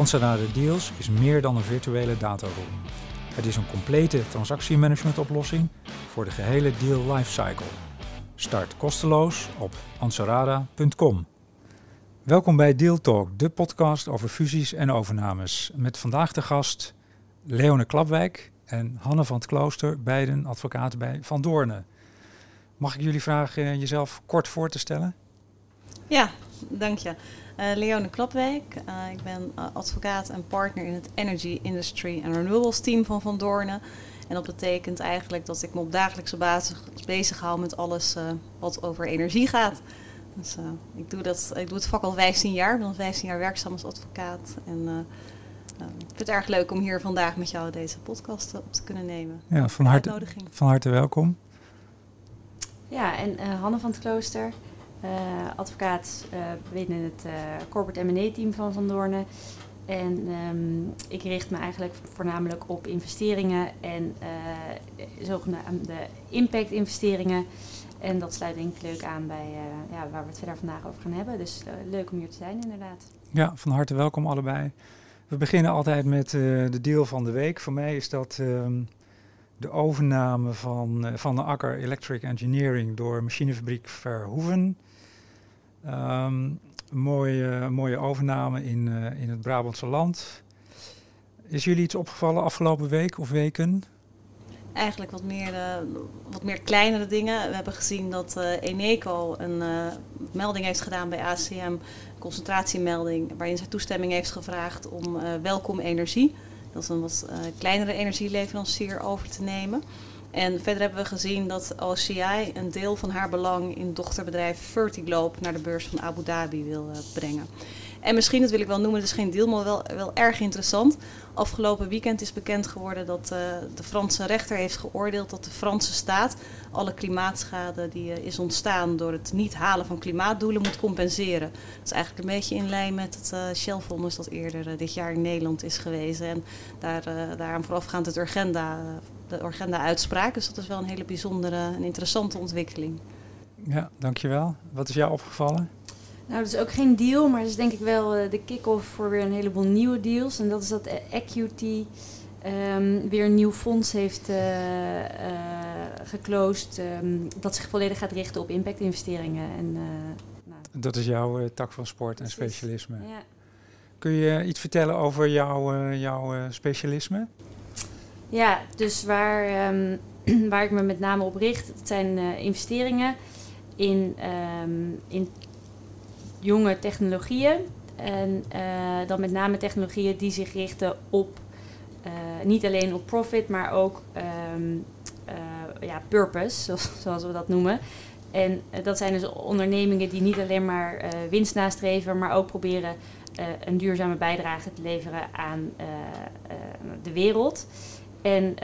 Anserada Deals is meer dan een virtuele dataroom. Het is een complete transactiemanagementoplossing voor de gehele deal lifecycle. Start kosteloos op ansarada.com. Welkom bij Deal Talk, de podcast over fusies en overnames. Met vandaag de gast Leone Klapwijk en Hanne van het Klooster, beiden advocaten bij Van Doornen. Mag ik jullie vragen jezelf kort voor te stellen? Ja, dank je. Uh, Leone Klapwijk. Uh, ik ben uh, advocaat en partner in het Energy Industry and Renewables team van Van Doornen. En dat betekent eigenlijk dat ik me op dagelijkse basis bezig hou met alles wat over energie gaat. Dus ik, doe dat, ik doe het vak al 15 jaar. Ik ben al 15 jaar werkzaam als advocaat. En ik vind het erg leuk om hier vandaag met jou deze podcast op te kunnen nemen. Ja, van harte, van harte welkom. Ja, en Hanne van het Klooster. Uh, advocaat uh, binnen het uh, corporate M&A-team van Van Doornen. En um, ik richt me eigenlijk voornamelijk op investeringen en zogenaamde impact-investeringen. En dat sluit denk ik leuk aan bij ja, waar we het verder vandaag over gaan hebben. Dus leuk om hier te zijn inderdaad. Ja, van harte welkom allebei. We beginnen altijd met de deal van de week. Voor mij is dat um, de overname van, van de Akker Electric Engineering door machinefabriek Verhoeven. Um, mooie, mooie overname in, uh, in het Brabantse land. Is jullie iets opgevallen afgelopen week of weken? Eigenlijk wat meer, uh, wat meer kleinere dingen. We hebben gezien dat uh, Eneco een melding heeft gedaan bij ACM, een concentratiemelding, waarin zij toestemming heeft gevraagd om Welkom Energie, dat is een wat kleinere energieleverancier, over te nemen. En verder hebben we gezien dat OCI een deel van haar belang in dochterbedrijf Vertiglobe naar de beurs van Abu Dhabi wil uh, brengen. En misschien, dat wil ik wel noemen, het is geen deal, maar wel, wel erg interessant. Afgelopen weekend is bekend geworden dat uh, de Franse rechter heeft geoordeeld dat de Franse staat alle klimaatschade die uh, is ontstaan door het niet halen van klimaatdoelen moet compenseren. Dat is eigenlijk een beetje in lijn met het uh, Shell-vonnis dat eerder dit jaar in Nederland is geweest. En daar, daaraan voorafgaand het Urgenda, de Urgenda-uitspraak. Dus dat is wel een hele bijzondere en interessante ontwikkeling. Ja, dankjewel. Wat is jou opgevallen? Nou, dat is ook geen deal, maar dat is denk ik wel uh, de kick-off voor weer een heleboel nieuwe deals. En dat is dat Equity um, weer een nieuw fonds heeft uh, uh, geclosed. Um, dat zich volledig gaat richten op impact-investeringen. En, nou. Dat is jouw tak van sport en specialisme. Ja. Kun je iets vertellen over jouw, jouw specialisme? Ja, dus waar, um, waar ik me met name op richt, dat zijn investeringen in, in jonge technologieën. En uh, dan met name technologieën die zich richten op uh, niet alleen op profit, maar ook uh, ja, purpose, zoals, zoals, we dat noemen. En dat zijn dus ondernemingen die niet alleen maar winst nastreven, maar ook proberen een duurzame bijdrage te leveren aan de wereld. En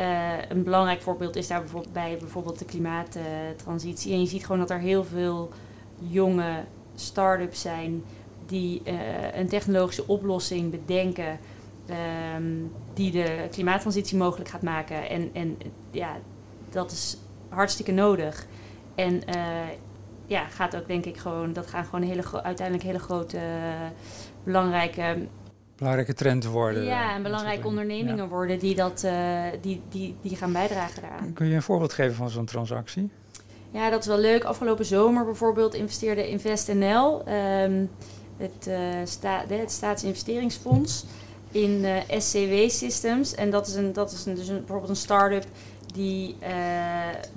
een belangrijk voorbeeld is daar bijvoorbeeld bij bijvoorbeeld de klimaattransitie. En je ziet gewoon dat er heel veel jonge start-ups zijn die uh, een technologische oplossing bedenken um, die de klimaattransitie mogelijk gaat maken. En, en ja, dat is hartstikke nodig. En uh, ja, gaat ook denk ik gewoon, dat gaan gewoon hele uiteindelijk hele grote, belangrijke belangrijke trend worden. Ja, en belangrijke ondernemingen ja. worden die, dat, uh, die, die, die gaan bijdragen daaraan. Kun je een voorbeeld geven van zo'n transactie? Ja, dat is wel leuk. Afgelopen zomer bijvoorbeeld investeerde InvestNL, um, het, uh, sta het Staatsinvesteringsfonds, in uh, SCW Systems. En dat is, een, dat is een, dus een, bijvoorbeeld een start-up die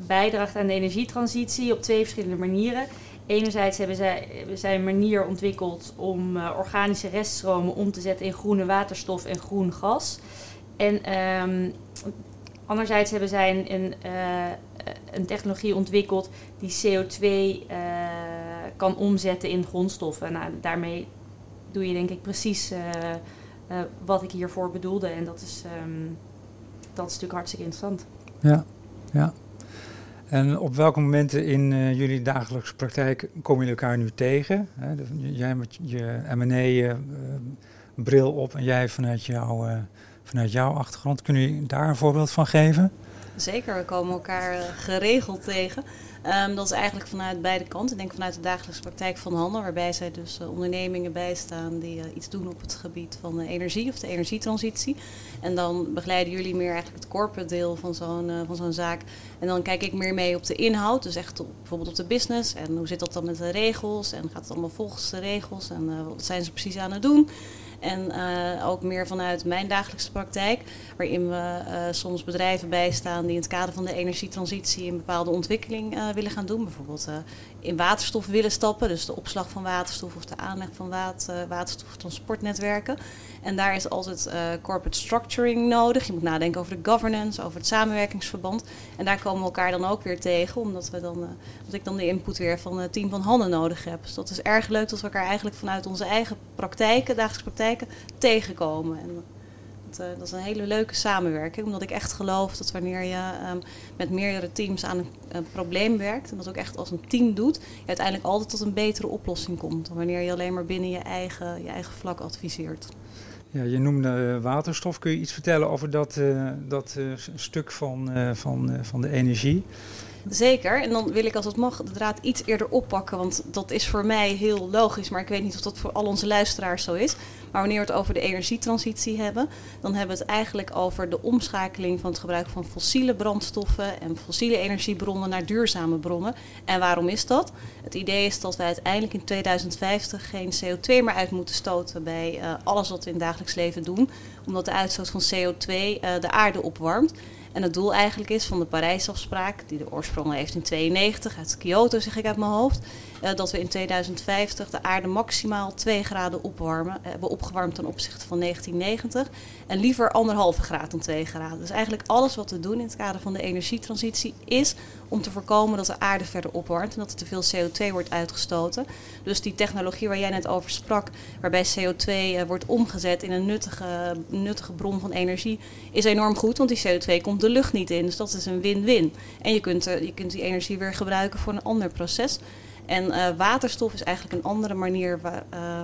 bijdraagt aan de energietransitie op twee verschillende manieren. Enerzijds hebben zij, zij een manier ontwikkeld om organische reststromen om te zetten in groene waterstof en groen gas. En um, anderzijds hebben zij een, een een technologie ontwikkeld die CO2 uh, kan omzetten in grondstoffen. Nou, daarmee doe je denk ik precies wat ik hiervoor bedoelde. En dat is, ehm, dat is natuurlijk hartstikke interessant. Ja, ja. En op welke momenten in uh, jullie dagelijkse praktijk kom je elkaar nu tegen? Hè? Jij met je M&A-bril op en jij vanuit, jou, vanuit jouw achtergrond. Kun je daar een voorbeeld van geven? Zeker, we komen elkaar geregeld tegen. Um, dat is eigenlijk vanuit beide kanten. Ik denk vanuit de dagelijkse praktijk van handel, waarbij zij dus uh, ondernemingen bijstaan die uh, iets doen op het gebied van energie of de energietransitie. En dan begeleiden jullie meer eigenlijk het corporate deel van zo'n uh, van zo'n zaak. En dan kijk ik meer mee op de inhoud, dus echt bijvoorbeeld op de business. En hoe zit dat dan met de regels? En gaat het allemaal volgens de regels? En wat zijn ze precies aan het doen? En uh, ook meer vanuit mijn dagelijkse praktijk, waarin we uh, soms bedrijven bijstaan die in het kader van de energietransitie een bepaalde ontwikkeling uh, willen gaan doen. Bijvoorbeeld in waterstof willen stappen, dus de opslag van waterstof of de aanleg van water, waterstoftransportnetwerken. En daar is altijd corporate structuring nodig. Je moet nadenken over de governance, over het samenwerkingsverband. En daar komen we elkaar dan ook weer tegen, omdat, we dan, dat ik dan de input weer van het team van handen nodig heb. Dus dat is erg leuk dat we elkaar eigenlijk vanuit onze eigen praktijken, dagelijkse praktijken, tegenkomen. En dat, uh, dat, is een hele leuke samenwerking, omdat ik echt geloof dat wanneer je um, met meerdere teams aan een, probleem werkt en dat ook echt als een team doet, je uiteindelijk altijd tot een betere oplossing komt dan wanneer je alleen maar binnen je eigen, je eigen vlak adviseert. Ja, je noemde uh, waterstof. Kun je iets vertellen over dat, uh, dat stuk van, van, van de energie? Zeker. En dan wil ik als het mag de draad iets eerder oppakken. Want dat is voor mij heel logisch. Maar ik weet niet of dat voor al onze luisteraars zo is. Maar wanneer we het over de energietransitie hebben, dan hebben we het eigenlijk over de omschakeling van het gebruik van fossiele brandstoffen en fossiele energiebronnen naar duurzame bronnen. En waarom is dat? Het idee is dat we uiteindelijk in 2050 geen CO2 meer uit moeten stoten bij uh, alles wat we in het dagelijks leven doen. Omdat de uitstoot van CO2 uh, de aarde opwarmt. En het doel eigenlijk is van de Parijsafspraak, die de oorsprong heeft in 92 uit Kyoto, zeg ik uit mijn hoofd, uh, dat we in 2050 de aarde maximaal 2 graden opwarmen, uh, hebben opgewarmd ten opzichte van 1990. En liever anderhalve graad dan 2 graden. Dus eigenlijk alles wat we doen in het kader van de energietransitie is om te voorkomen dat de aarde verder opwarmt en dat er te veel CO2 wordt uitgestoten. Dus die technologie waar jij net over sprak, waarbij CO2 uh, wordt omgezet in een nuttige, nuttige bron van energie, is enorm goed, want die CO2 komt de lucht niet in. Dus dat is een win-win. En je kunt, je kunt die energie weer gebruiken voor een ander proces. En uh, waterstof is eigenlijk een andere manier uh,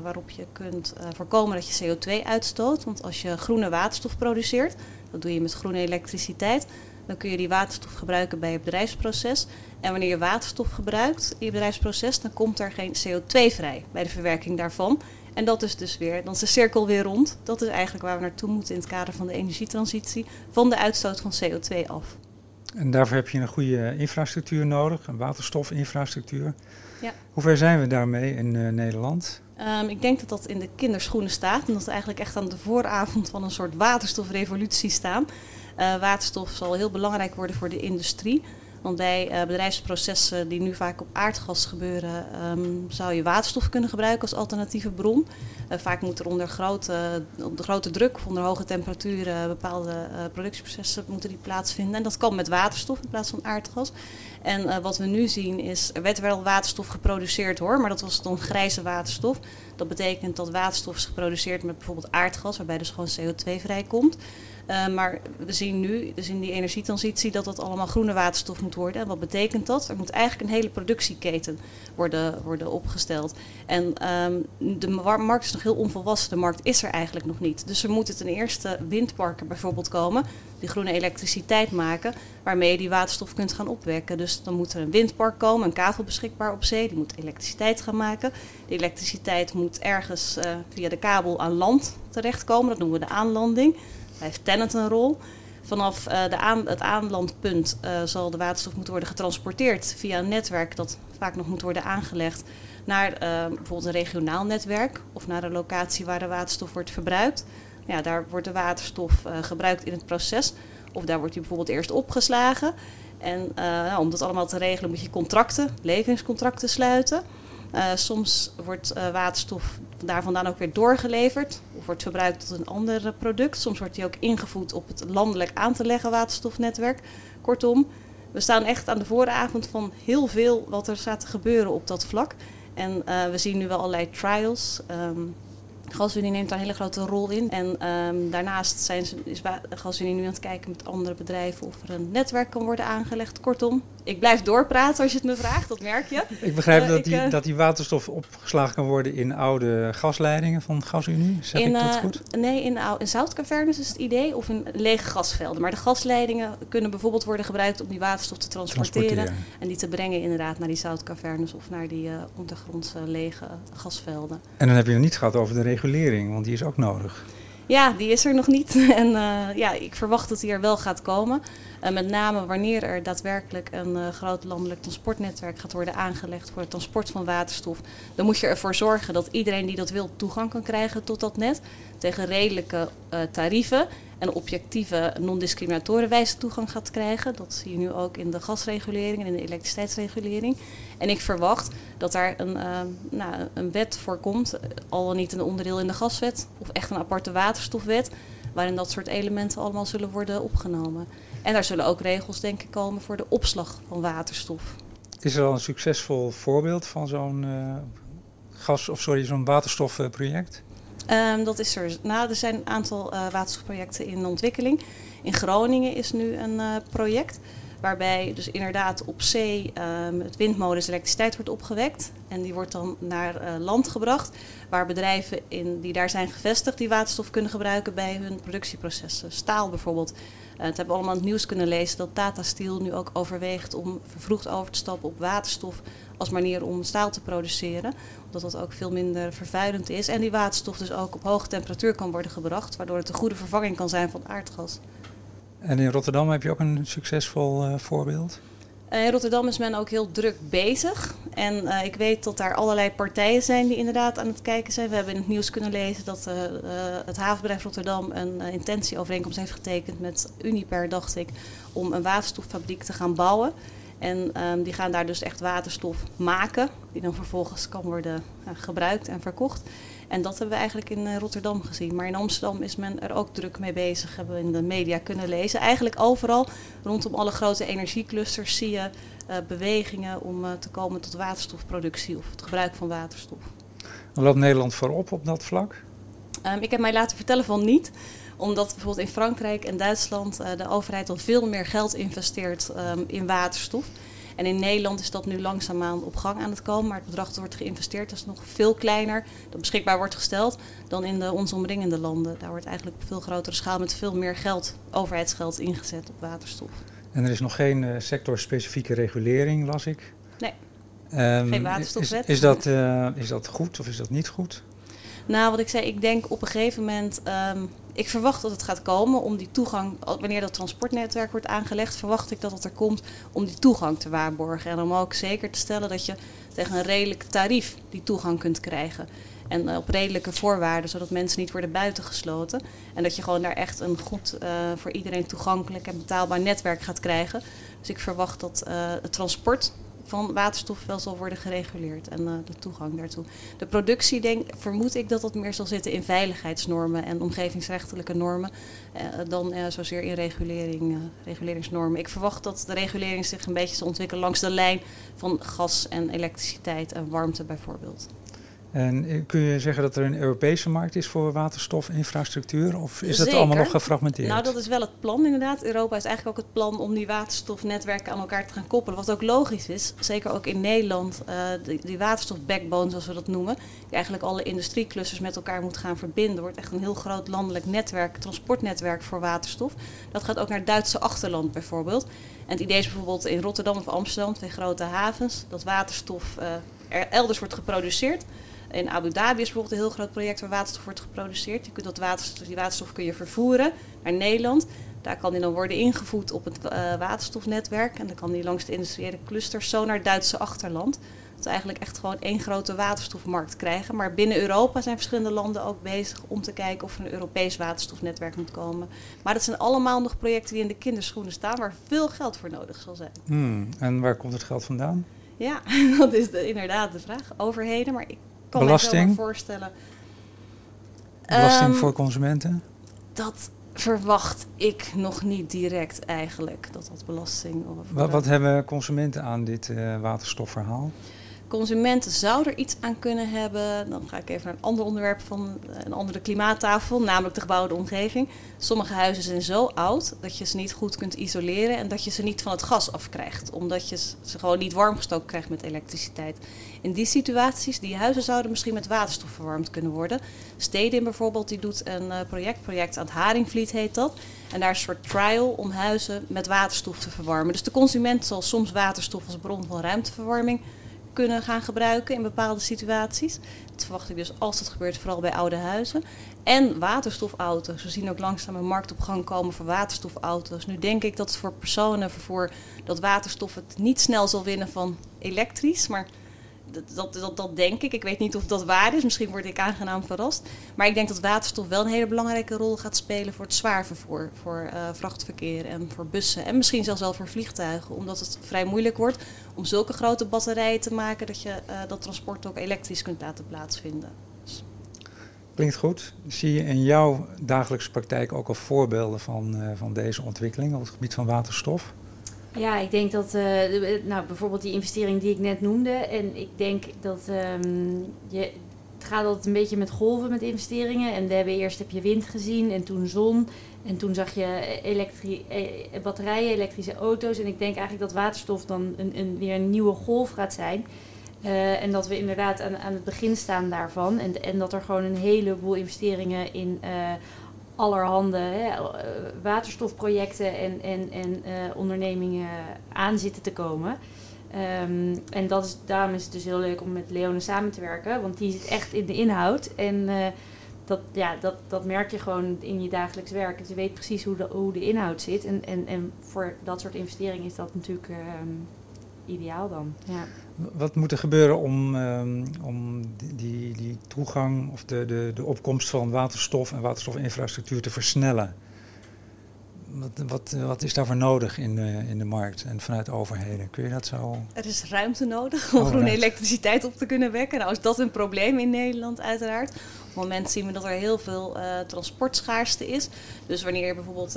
waarop je kunt uh, voorkomen dat je CO2 uitstoot. Want als je groene waterstof produceert, dat doe je met groene elektriciteit, dan kun je die waterstof gebruiken bij je bedrijfsproces. En wanneer je waterstof gebruikt in je bedrijfsproces, dan komt er geen CO2 vrij bij de verwerking daarvan. En dat is dus weer, dan is de cirkel weer rond. Dat is eigenlijk waar we naartoe moeten in het kader van de energietransitie, van de uitstoot van CO2 af. En daarvoor heb je een goede infrastructuur nodig, een waterstofinfrastructuur. Ja. Hoe ver zijn we daarmee in uh, Nederland? Um, ik denk dat dat in de kinderschoenen staat en dat we eigenlijk echt aan de vooravond van een soort waterstofrevolutie staan. Uh, waterstof zal heel belangrijk worden voor de industrie. Want bij uh, bedrijfsprocessen die nu vaak op aardgas gebeuren, um, zou je waterstof kunnen gebruiken als alternatieve bron. Uh, vaak moet er onder grote, onder grote druk onder hoge temperaturen bepaalde uh, productieprocessen moeten die plaatsvinden. En dat kan met waterstof in plaats van aardgas. En wat we nu zien is, er werd wel waterstof geproduceerd hoor, maar dat was dan grijze waterstof. Dat betekent dat waterstof is geproduceerd met bijvoorbeeld aardgas, waarbij dus gewoon CO2 vrijkomt. Uh, maar we zien nu, dus in die energietransitie, dat dat allemaal groene waterstof moet worden. En wat betekent dat? Er moet eigenlijk een hele productieketen worden, worden opgesteld. En um, de markt is nog heel onvolwassen. De markt is er eigenlijk nog niet. Dus er moeten ten eerste windparken bijvoorbeeld komen, die groene elektriciteit maken, waarmee je die waterstof kunt gaan opwekken. Dus dan moet er een windpark komen, een kavel beschikbaar op zee, die moet elektriciteit gaan maken. Die elektriciteit moet ergens uh, via de kabel aan land terechtkomen, dat noemen we de aanlanding. Heeft Tennet een rol. Vanaf uh, de aan, het aanlandpunt uh, zal de waterstof moeten worden getransporteerd via een netwerk dat vaak nog moet worden aangelegd naar uh, bijvoorbeeld een regionaal netwerk of naar een locatie waar de waterstof wordt verbruikt. Ja, daar wordt de waterstof gebruikt in het proces of daar wordt die bijvoorbeeld eerst opgeslagen. En nou, om dat allemaal te regelen moet je contracten, leveringscontracten sluiten. Soms wordt waterstof daar vandaan ook weer doorgeleverd of wordt verbruikt tot een ander product. Soms wordt die ook ingevoed op het landelijk aan te leggen waterstofnetwerk. Kortom, we staan echt aan de vooravond van heel veel wat er staat te gebeuren op dat vlak. En uh, we zien nu wel allerlei trials. Um, GasUnie neemt daar een hele grote rol in. En ehm, daarnaast zijn ze, is GasUnie nu aan het kijken met andere bedrijven of er een netwerk kan worden aangelegd. Kortom, ik blijf doorpraten als je het me vraagt, dat merk je. Ik begrijp uh, dat, die, uh, dat die waterstof opgeslagen kan worden in oude gasleidingen van GasUnie. Zeg in, ik dat goed? Uh, nee, in, in zoutcavernes is het idee of in lege gasvelden. Maar de gasleidingen kunnen bijvoorbeeld worden gebruikt om die waterstof te transporteren. transporteren. En die te brengen inderdaad naar die zoutcavernes of naar die ondergrondse lege gasvelden. En dan heb je het niet gehad over de regulering, want die is ook nodig. Ja, die is er nog niet. En uh, ja, ik verwacht dat die er wel gaat komen. Uh, met name wanneer er daadwerkelijk een uh, groot landelijk transportnetwerk gaat worden aangelegd voor het transport van waterstof. Dan moet je ervoor zorgen dat iedereen die dat wil toegang kan krijgen tot dat net. Tegen redelijke tarieven en objectieve, non-discriminatoren wijze toegang gaat krijgen. Dat zie je nu ook in de gasregulering en in de elektriciteitsregulering. En ik verwacht dat daar een, nou, een wet voor komt, al dan niet een onderdeel in de gaswet of echt een aparte waterstofwet, waarin dat soort elementen allemaal zullen worden opgenomen. En daar zullen ook regels, denk ik, komen voor de opslag van waterstof. Is er al een succesvol voorbeeld van zo'n uh, gas of sorry, zo'n waterstofproject? Um, dat is er. Nou, er zijn een aantal uh, waterstofprojecten in ontwikkeling. In Groningen is nu een uh, project waarbij dus inderdaad op zee um, het windmolens elektriciteit wordt opgewekt. En die wordt dan naar uh, land gebracht, waar bedrijven in, die daar zijn gevestigd die waterstof kunnen gebruiken bij hun productieprocessen. Staal bijvoorbeeld. Uh, het hebben we allemaal het nieuws kunnen lezen dat Tata Steel nu ook overweegt om vervroegd over te stappen op waterstof als manier om staal te produceren. Omdat dat ook veel minder vervuilend is. En die waterstof dus ook op hoge temperatuur kan worden gebracht, waardoor het een goede vervanging kan zijn van aardgas. En in Rotterdam heb je ook een succesvol uh, voorbeeld? Uh, in Rotterdam is men ook heel druk bezig. En uh, ik weet dat daar allerlei partijen zijn die inderdaad aan het kijken zijn. We hebben in het nieuws kunnen lezen dat het havenbedrijf Rotterdam een intentieovereenkomst heeft getekend met Uniper, dacht ik, om een waterstoffabriek te gaan bouwen. En um, die gaan daar dus echt waterstof maken, die dan vervolgens kan worden gebruikt en verkocht. En dat hebben we eigenlijk in uh, Rotterdam gezien. Maar in Amsterdam is men er ook druk mee bezig, hebben we in de media kunnen lezen. Eigenlijk overal rondom alle grote energieclusters zie je uh, bewegingen om te komen tot waterstofproductie of het gebruik van waterstof. Loopt Nederland voorop op dat vlak? Um, ik heb mij laten vertellen van niet omdat bijvoorbeeld in Frankrijk en Duitsland uh, de overheid al veel meer geld investeert um, in waterstof. En in Nederland is dat nu langzaamaan op gang aan het komen. Maar het bedrag dat wordt geïnvesteerd is nog veel kleiner. Dat beschikbaar wordt gesteld dan in de ons omringende landen. Daar wordt eigenlijk op veel grotere schaal met veel meer geld, overheidsgeld, ingezet op waterstof. En er is nog geen uh, sectorspecifieke regulering, las ik. Nee, um, geen waterstofwet. Is, is, dat, uh, is dat goed of is dat niet goed? Nou, wat ik zei, ik denk op een gegeven moment. Um, ik verwacht dat het gaat komen om die toegang, wanneer dat transportnetwerk wordt aangelegd, verwacht ik dat het er komt om die toegang te waarborgen. En om ook zeker te stellen dat je tegen een redelijk tarief die toegang kunt krijgen. En uh, op redelijke voorwaarden, zodat mensen niet worden buitengesloten. En dat je gewoon daar echt een goed, uh, voor iedereen toegankelijk en betaalbaar netwerk gaat krijgen. Dus ik verwacht dat uh, het transport van waterstof wel zal worden gereguleerd en uh, de toegang daartoe. De productie, denk, vermoed ik dat dat meer zal zitten in veiligheidsnormen en omgevingsrechtelijke normen uh, dan uh, zozeer in regulering, reguleringsnormen. Ik verwacht dat de regulering zich een beetje zal ontwikkelen langs de lijn van gas en elektriciteit en warmte bijvoorbeeld. En kun je zeggen dat er een Europese markt is voor waterstofinfrastructuur? Of is Zeker. dat allemaal nog gefragmenteerd? Nou, dat is wel het plan inderdaad. Europa is eigenlijk ook het plan om die waterstofnetwerken aan elkaar te gaan koppelen. Wat ook logisch is, zeker ook in Nederland, uh, die, die waterstofbackbone zoals we dat noemen. Die eigenlijk alle industrieclusters met elkaar moet gaan verbinden. Wordt echt een heel groot landelijk netwerk, transportnetwerk voor waterstof. Dat gaat ook naar het Duitse achterland bijvoorbeeld. En het idee is bijvoorbeeld in Rotterdam of Amsterdam, twee grote havens, dat waterstof uh, er elders wordt geproduceerd. In Abu Dhabi is bijvoorbeeld een heel groot project waar waterstof wordt geproduceerd. Je kunt dat waterstof, die waterstof kun je vervoeren naar Nederland. Daar kan die dan worden ingevoed op het uh, waterstofnetwerk. En dan kan die langs de industriële clusters zo naar het Duitse achterland. Dat we eigenlijk echt gewoon één grote waterstofmarkt krijgen. Maar binnen Europa zijn verschillende landen ook bezig om te kijken of er een Europees waterstofnetwerk moet komen. Maar dat zijn allemaal nog projecten die in de kinderschoenen staan, waar veel geld voor nodig zal zijn. Hmm, en waar komt het geld vandaan? Ja, dat is de, inderdaad de vraag. Overheden, maar ik kan Belasting? me voorstellen. Belasting um, voor consumenten? Dat verwacht ik nog niet direct eigenlijk, dat dat belasting... Wat, wat hebben consumenten aan dit uh, waterstofverhaal? Consumenten zouden er iets aan kunnen hebben. Dan ga ik even naar een ander onderwerp van een andere klimaattafel, namelijk de gebouwde omgeving. Sommige huizen zijn zo oud dat je ze niet goed kunt isoleren en dat je ze niet van het gas afkrijgt, omdat je ze gewoon niet warm gestoken krijgt met elektriciteit. In die situaties, die huizen zouden misschien met waterstof verwarmd kunnen worden. Stedin bijvoorbeeld, die doet een uh, project, project aan het Haringvliet heet dat. En daar is een soort trial om huizen met waterstof te verwarmen. Dus de consument zal soms waterstof als bron van ruimteverwarming kunnen gaan gebruiken in bepaalde situaties. Dat verwacht ik dus als dat gebeurt, vooral bij oude huizen. En waterstofauto's. We zien ook langzaam een markt op gang komen voor waterstofauto's. Nu denk ik dat het voor personenvervoer dat waterstof het niet snel zal winnen van elektrisch. Maar dat, dat, dat, denk ik. Ik weet niet of dat waar is. Misschien word ik aangenaam verrast. Maar ik denk dat waterstof wel een hele belangrijke rol gaat spelen voor het zwaarvervoer. Voor uh, vrachtverkeer en voor bussen. En misschien zelfs wel voor vliegtuigen. Omdat het vrij moeilijk wordt om zulke grote batterijen te maken dat je uh, dat transport ook elektrisch kunt laten plaatsvinden. Klinkt goed. Zie je in jouw dagelijkse praktijk ook al voorbeelden van, uh, van deze ontwikkeling op het gebied van waterstof? Ja, ik denk dat, uh, nou bijvoorbeeld die investering die ik net noemde. En ik denk dat um, je, het gaat altijd een beetje met golven met investeringen. En we hebben eerst heb je wind gezien en toen zon. En toen zag je elektri eh, batterijen, elektrische auto's. En ik denk eigenlijk dat waterstof dan een, een, weer een nieuwe golf gaat zijn. En dat we inderdaad aan, aan het begin staan daarvan. En, en dat er gewoon een heleboel investeringen in allerhande hè, eh, waterstofprojecten en, en, en uh, ondernemingen aan zitten te komen. Um, en dat is, daarom is het dus heel leuk om met Leone samen te werken, want die zit echt in de inhoud. En uh, dat, ja, dat, dat merk je gewoon in je dagelijks werk. Dus je weet precies hoe de, hoe de inhoud zit. En, en, en voor dat soort investeringen is dat natuurlijk um, ideaal dan. Ja. Wat moet er gebeuren om, um, om die, die, die, toegang of de, de, de opkomst van waterstof en waterstofinfrastructuur te versnellen? Wat, wat, wat is daarvoor nodig in de, in de markt en vanuit overheden? Kun je dat zo... Er is ruimte nodig om oh, groene elektriciteit op te kunnen wekken. Nou is dat een probleem in Nederland uiteraard. Het moment zien we dat er heel veel uh, transportschaarste is. Dus wanneer je bijvoorbeeld...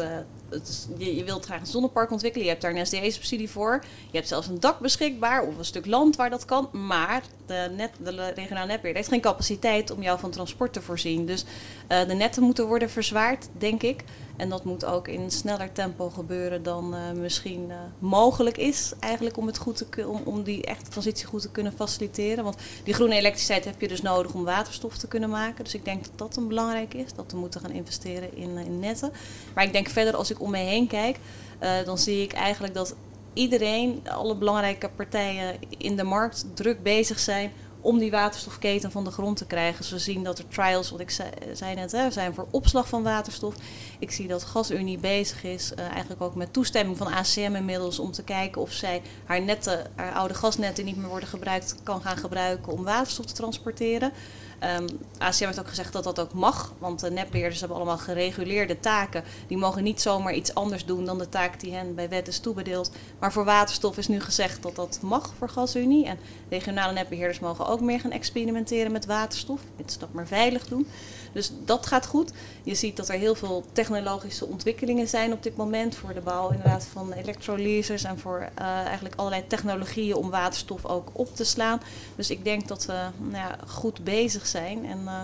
Is, je, wilt graag een zonnepark ontwikkelen, je hebt daar een SDE-subsidie voor. Je hebt zelfs een dak beschikbaar of een stuk land waar dat kan. Maar de, net, de regionale netbeheer heeft geen capaciteit om jou van transport te voorzien. Dus uh, de netten moeten worden verzwaard, denk ik. En dat moet ook in sneller tempo gebeuren dan misschien mogelijk is. Eigenlijk om, het goed te om, om die echte transitie goed te kunnen faciliteren. Want die groene elektriciteit heb je dus nodig om waterstof te kunnen maken. Dus ik denk dat dat een belangrijk is. Dat we moeten gaan investeren in, in netten. Maar ik denk verder als ik om me heen kijk. Uh, dan zie ik eigenlijk dat iedereen, alle belangrijke partijen in de markt druk bezig zijn om die waterstofketen van de grond te krijgen. Dus we zien dat er trials, wat ik zei, zei net, hè, zijn voor opslag van waterstof. Ik zie dat GasUnie bezig is, eigenlijk ook met toestemming van ACM inmiddels, om te kijken of zij haar netten, haar oude gasnetten niet meer worden gebruikt, kan gaan gebruiken om waterstof te transporteren. Um, ACM heeft ook gezegd dat dat ook mag, want de netbeheerders hebben allemaal gereguleerde taken. Die mogen niet zomaar iets anders doen dan de taak die hen bij wet is toebedeeld. Maar voor waterstof is nu gezegd dat dat mag voor GasUnie. En regionale netbeheerders mogen ook meer gaan experimenteren met waterstof, mits dat maar veilig doen. Dus dat gaat goed. Je ziet dat er heel veel technologische ontwikkelingen zijn op dit moment voor de bouw inderdaad van elektrolysers en voor uh, eigenlijk allerlei technologieën om waterstof ook op te slaan. Dus ik denk dat we nou ja, goed bezig zijn en uh,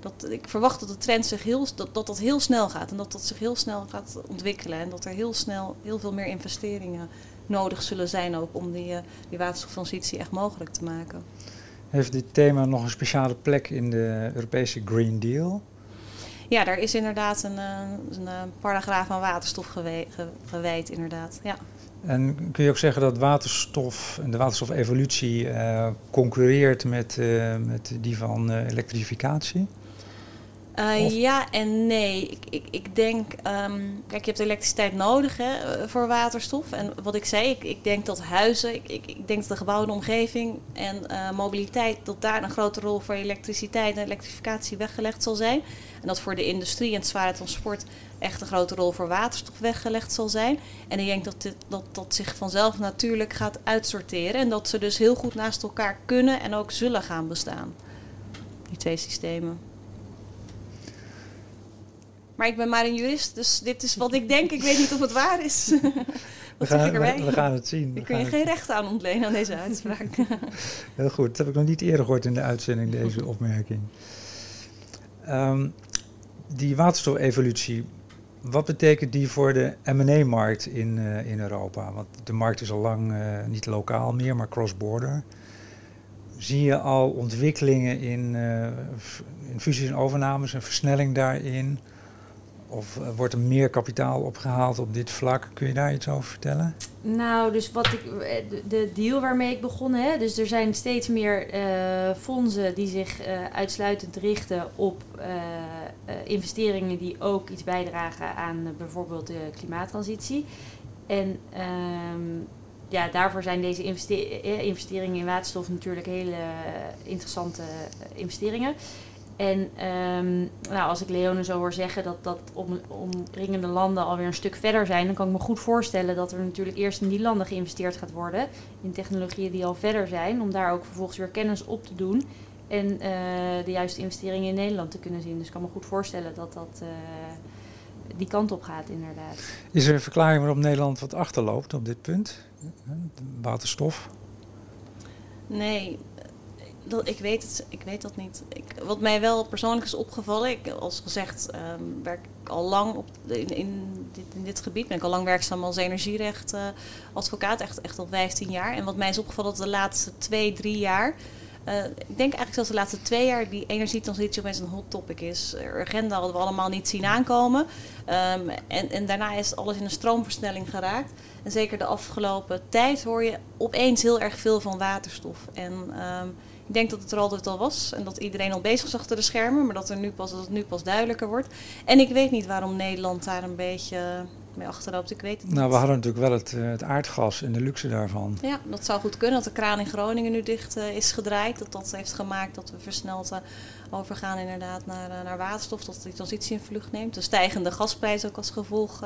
dat, ik verwacht dat de trend zich heel, dat, dat dat heel snel gaat en dat dat zich heel snel gaat ontwikkelen en dat er heel snel heel veel meer investeringen nodig zullen zijn ook om die, uh, die waterstoftransitie echt mogelijk te maken. Heeft dit thema nog een speciale plek in de Europese Green Deal? Ja, daar is inderdaad een, een paragraaf aan waterstof gewijd, gewijd inderdaad. Ja. En kun je ook zeggen dat waterstof en de waterstofevolutie uh, concurreert met, uh, met die van uh, elektrificatie? Uh, ja en nee. Ik, ik, ik denk, um, kijk, je hebt elektriciteit nodig hè, voor waterstof. En wat ik zei, ik, ik denk dat huizen, ik, ik, ik denk dat de gebouwde omgeving en uh, mobiliteit, dat daar een grote rol voor elektriciteit en elektrificatie weggelegd zal zijn. En dat voor de industrie en het zware transport echt een grote rol voor waterstof weggelegd zal zijn. En ik denk dat dit, dat, dat zich vanzelf natuurlijk gaat uitsorteren. En dat ze dus heel goed naast elkaar kunnen en ook zullen gaan bestaan. Die twee systemen. Maar ik ben maar een jurist, dus dit is wat ik denk. Ik weet niet of het waar is. Wat zeg ik we, erbij? we gaan het zien. We Ik kun je gaan geen recht aan ontlenen aan deze uitspraak. Heel goed, dat heb ik nog niet eerder gehoord in de uitzending, deze opmerking. Ehm, die waterstofevolutie, wat betekent die voor de M&A-markt in, eh, in Europa? Want de markt is al lang eh, niet lokaal meer, maar cross-border. Zie je al ontwikkelingen in, eh, in fusies en overnames, een versnelling daarin? Of eh, wordt er meer kapitaal opgehaald op dit vlak? Kun je daar iets over vertellen? Nou, dus wat ik, de- de deal waarmee ik begon, hè, dus er zijn steeds meer eh, fondsen die zich eh, uitsluitend richten op eh, eh, investeringen die ook iets bijdragen aan eh, bijvoorbeeld de klimaattransitie. En ehm, ja, daarvoor zijn deze investe- eh, investeringen in waterstof natuurlijk hele eh, interessante eh, investeringen. En ehm, nou, als ik Leone zo hoor zeggen dat, dat om, omringende landen alweer een stuk verder zijn, dan kan ik me goed voorstellen dat er natuurlijk eerst in die landen geïnvesteerd gaat worden. In technologieën die al verder zijn, om daar ook vervolgens weer kennis op te doen. En eh, de juiste investeringen in Nederland te kunnen zien. Dus ik kan me goed voorstellen dat dat eh, die kant op gaat, inderdaad. Is er een verklaring waarom Nederland wat achterloopt op dit punt? Waterstof? Nee, dat, ik, weet het, ik weet dat niet. Ik, wat mij wel persoonlijk is opgevallen, ik, als gezegd ehm, werk ik al lang op, in, in, dit, in dit gebied. Ben ik al lang werkzaam als energierecht eh, advocaat, echt, echt al 15 jaar. En wat mij is opgevallen dat de laatste twee, drie jaar... eh, ik denk eigenlijk zelfs de laatste twee jaar die energietransitie opeens een hot topic is. Agenda hadden we allemaal niet zien aankomen. Ehm, en, en daarna is alles in een stroomversnelling geraakt. En zeker de afgelopen tijd hoor je opeens heel erg veel van waterstof. En ehm, ik denk dat het er altijd al was en dat iedereen al bezig was achter de schermen, maar dat, er nu pas, dat het nu pas duidelijker wordt. En ik weet niet waarom Nederland daar een beetje mee achterloopt. Ik weet het Nou, niet. we hadden natuurlijk wel het, eh, het aardgas en de luxe daarvan. Ja, dat zou goed kunnen. Dat de kraan in Groningen nu dicht eh, is gedraaid. Dat dat heeft gemaakt dat we versneld eh, overgaan inderdaad naar, naar waterstof. Dat die transitie in vlucht neemt. De stijgende gasprijs ook als gevolg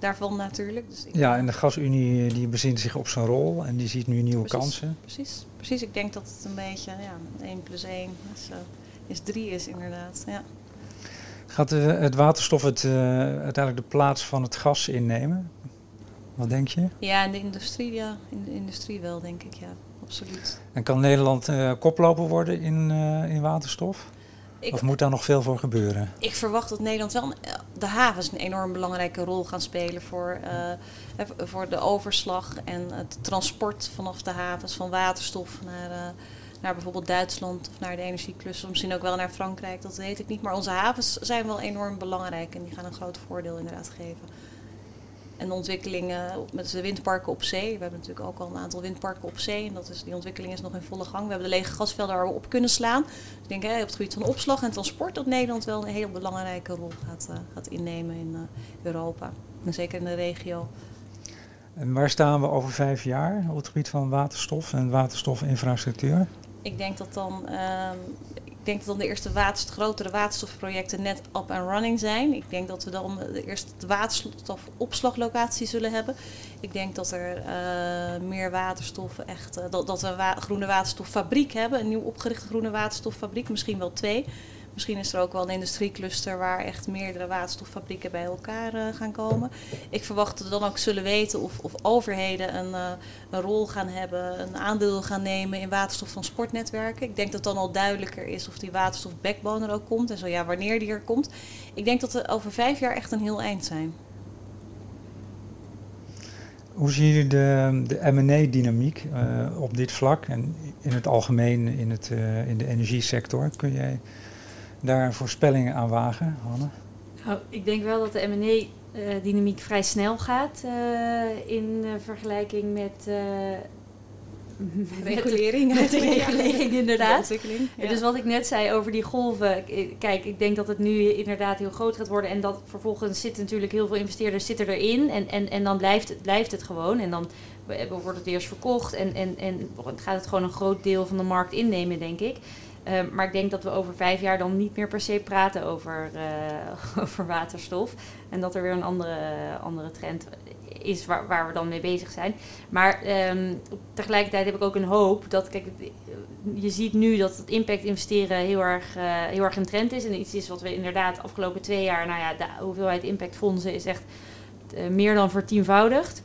daarvan natuurlijk. Dus ik- Ja, en de gasunie die bezint zich op zijn rol en die ziet nu nieuwe Precies. kansen. Precies, precies. Ik denk dat het een beetje ja, 1 plus 1 is, eh, is 3 is inderdaad. Ja. Gaat het waterstof het, eh, uiteindelijk de plaats van het gas innemen? Wat denk je? ja, in de industrie, ja. In de industrie wel, denk ik, ja. Absoluut. En kan Nederland eh, koploper worden in, eh, in waterstof? Ik, Of moet daar nog veel voor gebeuren? ik verwacht dat Nederland wel... de havens een enorm belangrijke rol gaan spelen voor, voor de overslag en het transport vanaf de havens van waterstof naar, naar bijvoorbeeld Duitsland of naar de energiecluster. Misschien ook wel naar Frankrijk, dat weet ik niet. Maar onze havens zijn wel enorm belangrijk en die gaan een groot voordeel inderdaad geven. En de ontwikkelingen met de windparken op zee. We hebben natuurlijk ook al een aantal windparken op zee. En dat is, die ontwikkeling is nog in volle gang. We hebben de lege gasvelden waar we op kunnen slaan. Dus ik denk hè, op het gebied van opslag en transport dat Nederland wel een heel belangrijke rol gaat, eh, gaat innemen in eh, Europa. En zeker in de regio. En waar staan we over vijf jaar op het gebied van waterstof en waterstofinfrastructuur? Ik denk dat dan, ehm, ik denk dat dan de eerste waterst, grotere waterstofprojecten net up and running zijn. Ik denk dat we dan de eerste waterstofopslaglocatie zullen hebben. Ik denk dat er eh, meer waterstof echt, eh, dat, dat we een groene waterstoffabriek hebben, een nieuw opgerichte groene waterstoffabriek, misschien wel twee. Misschien is er ook wel een industriecluster waar echt meerdere waterstoffabrieken bij elkaar eh, gaan komen. Ik verwacht dat we dan ook zullen weten of, of overheden een, eh, een rol gaan hebben, een aandeel gaan nemen in waterstoftransportnetwerken. Ik denk dat dan al duidelijker is of die waterstof backbone er ook komt en zo ja, wanneer die er komt. Ik denk dat we over vijf jaar echt een heel eind zijn. Hoe zien jullie de, de M&A-dynamiek eh, op dit vlak en in het algemeen in, het, in de energiesector? Kun jij daar voorspellingen aan wagen, Hanne? Nou, ik denk wel dat de M&A-dynamiek vrij snel gaat eh, in eh, vergelijking met, eh, met, Regulering. met de regulering, inderdaad. De ontwikkeling. Ja, Dus wat ik net zei over die golven. Kijk, ik denk dat het nu inderdaad heel groot gaat worden. En dat vervolgens zitten natuurlijk heel veel investeerders zitten erin. En, en, en dan blijft het, blijft het gewoon. En dan wordt het eerst verkocht. En, en, en gaat het gewoon een groot deel van de markt innemen, denk ik. Ehm, maar ik denk dat we over vijf jaar dan niet meer per se praten over, eh, over waterstof. En dat er weer een andere, andere trend is waar, waar we dan mee bezig zijn. Maar ehm, tegelijkertijd heb ik ook een hoop dat, kijk, het- je ziet nu dat het impact investeren heel erg, eh, heel erg een trend is. En iets is wat we inderdaad de afgelopen twee jaar, nou ja, de hoeveelheid impactfondsen is echt eh, meer dan vertienvoudigd.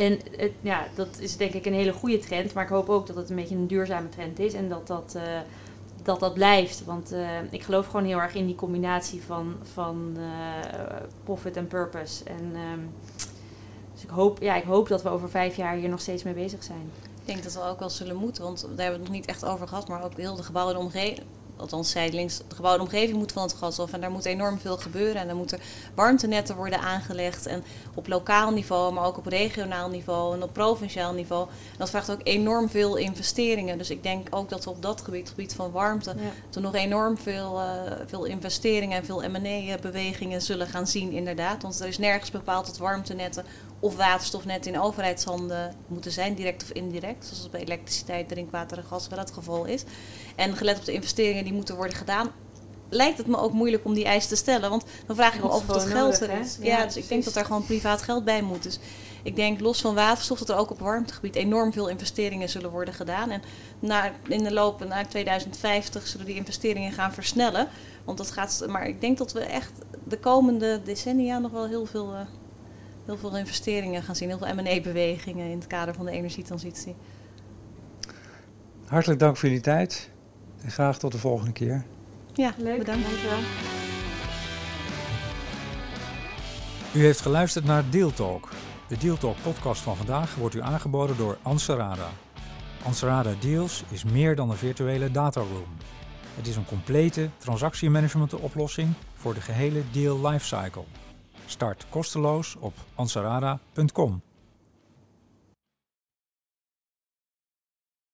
En het, ja, dat is denk ik een hele goede trend, maar ik hoop ook dat het een beetje een duurzame trend is en dat dat, uh, dat, dat blijft. Want uh, ik geloof gewoon heel erg in die combinatie van, van uh, profit en purpose. En, um, dus ik hoop, ja, ik hoop dat we over vijf jaar hier nog steeds mee bezig zijn. Ik denk dat we ook wel zullen moeten, want daar hebben we het nog niet echt over gehad, maar ook heel de gebouwen omgeving althans zijdelings, de gebouwde omgeving moet van het gas af. En daar moet enorm veel gebeuren. En er moeten warmtenetten worden aangelegd. En op lokaal niveau, maar ook op regionaal niveau en op provinciaal niveau. En dat vraagt ook enorm veel investeringen. Dus ik denk ook dat we op dat gebied, het gebied van warmte, ja. er nog enorm veel, uh, veel investeringen en veel M&A-bewegingen zullen gaan zien inderdaad. Want er is nergens bepaald dat warmtenetten of waterstofnet in overheidshanden moeten zijn, direct of indirect. Zoals het bij elektriciteit, drinkwater en gas wel het geval is. En gelet op de investeringen die moeten worden gedaan, lijkt het me ook moeilijk om die eis te stellen. Want dan vraag ik me of het geld er is. Ja, ja, dus ik denk dat er gewoon privaat geld bij moet. Dus ik denk los van waterstof dat er ook op warmtegebied enorm veel investeringen zullen worden gedaan. En na, in de loop naar 2050 zullen die investeringen gaan versnellen. Want dat gaat, maar ik denk dat we echt de komende decennia nog wel heel veel, uh, heel veel investeringen gaan zien. Heel veel M&A-bewegingen in het kader van de energietransitie. Hartelijk dank voor jullie tijd. En graag tot de volgende keer. Ja, leuk. Bedankt. Dankjewel. U heeft geluisterd naar Deal Talk. De Deal Talk podcast van vandaag wordt u aangeboden door Anserada. Anserada Deals is meer dan een virtuele dataroom. Het is een complete transactiemanagement oplossing voor de gehele deal lifecycle. Start kosteloos op ansarada.com.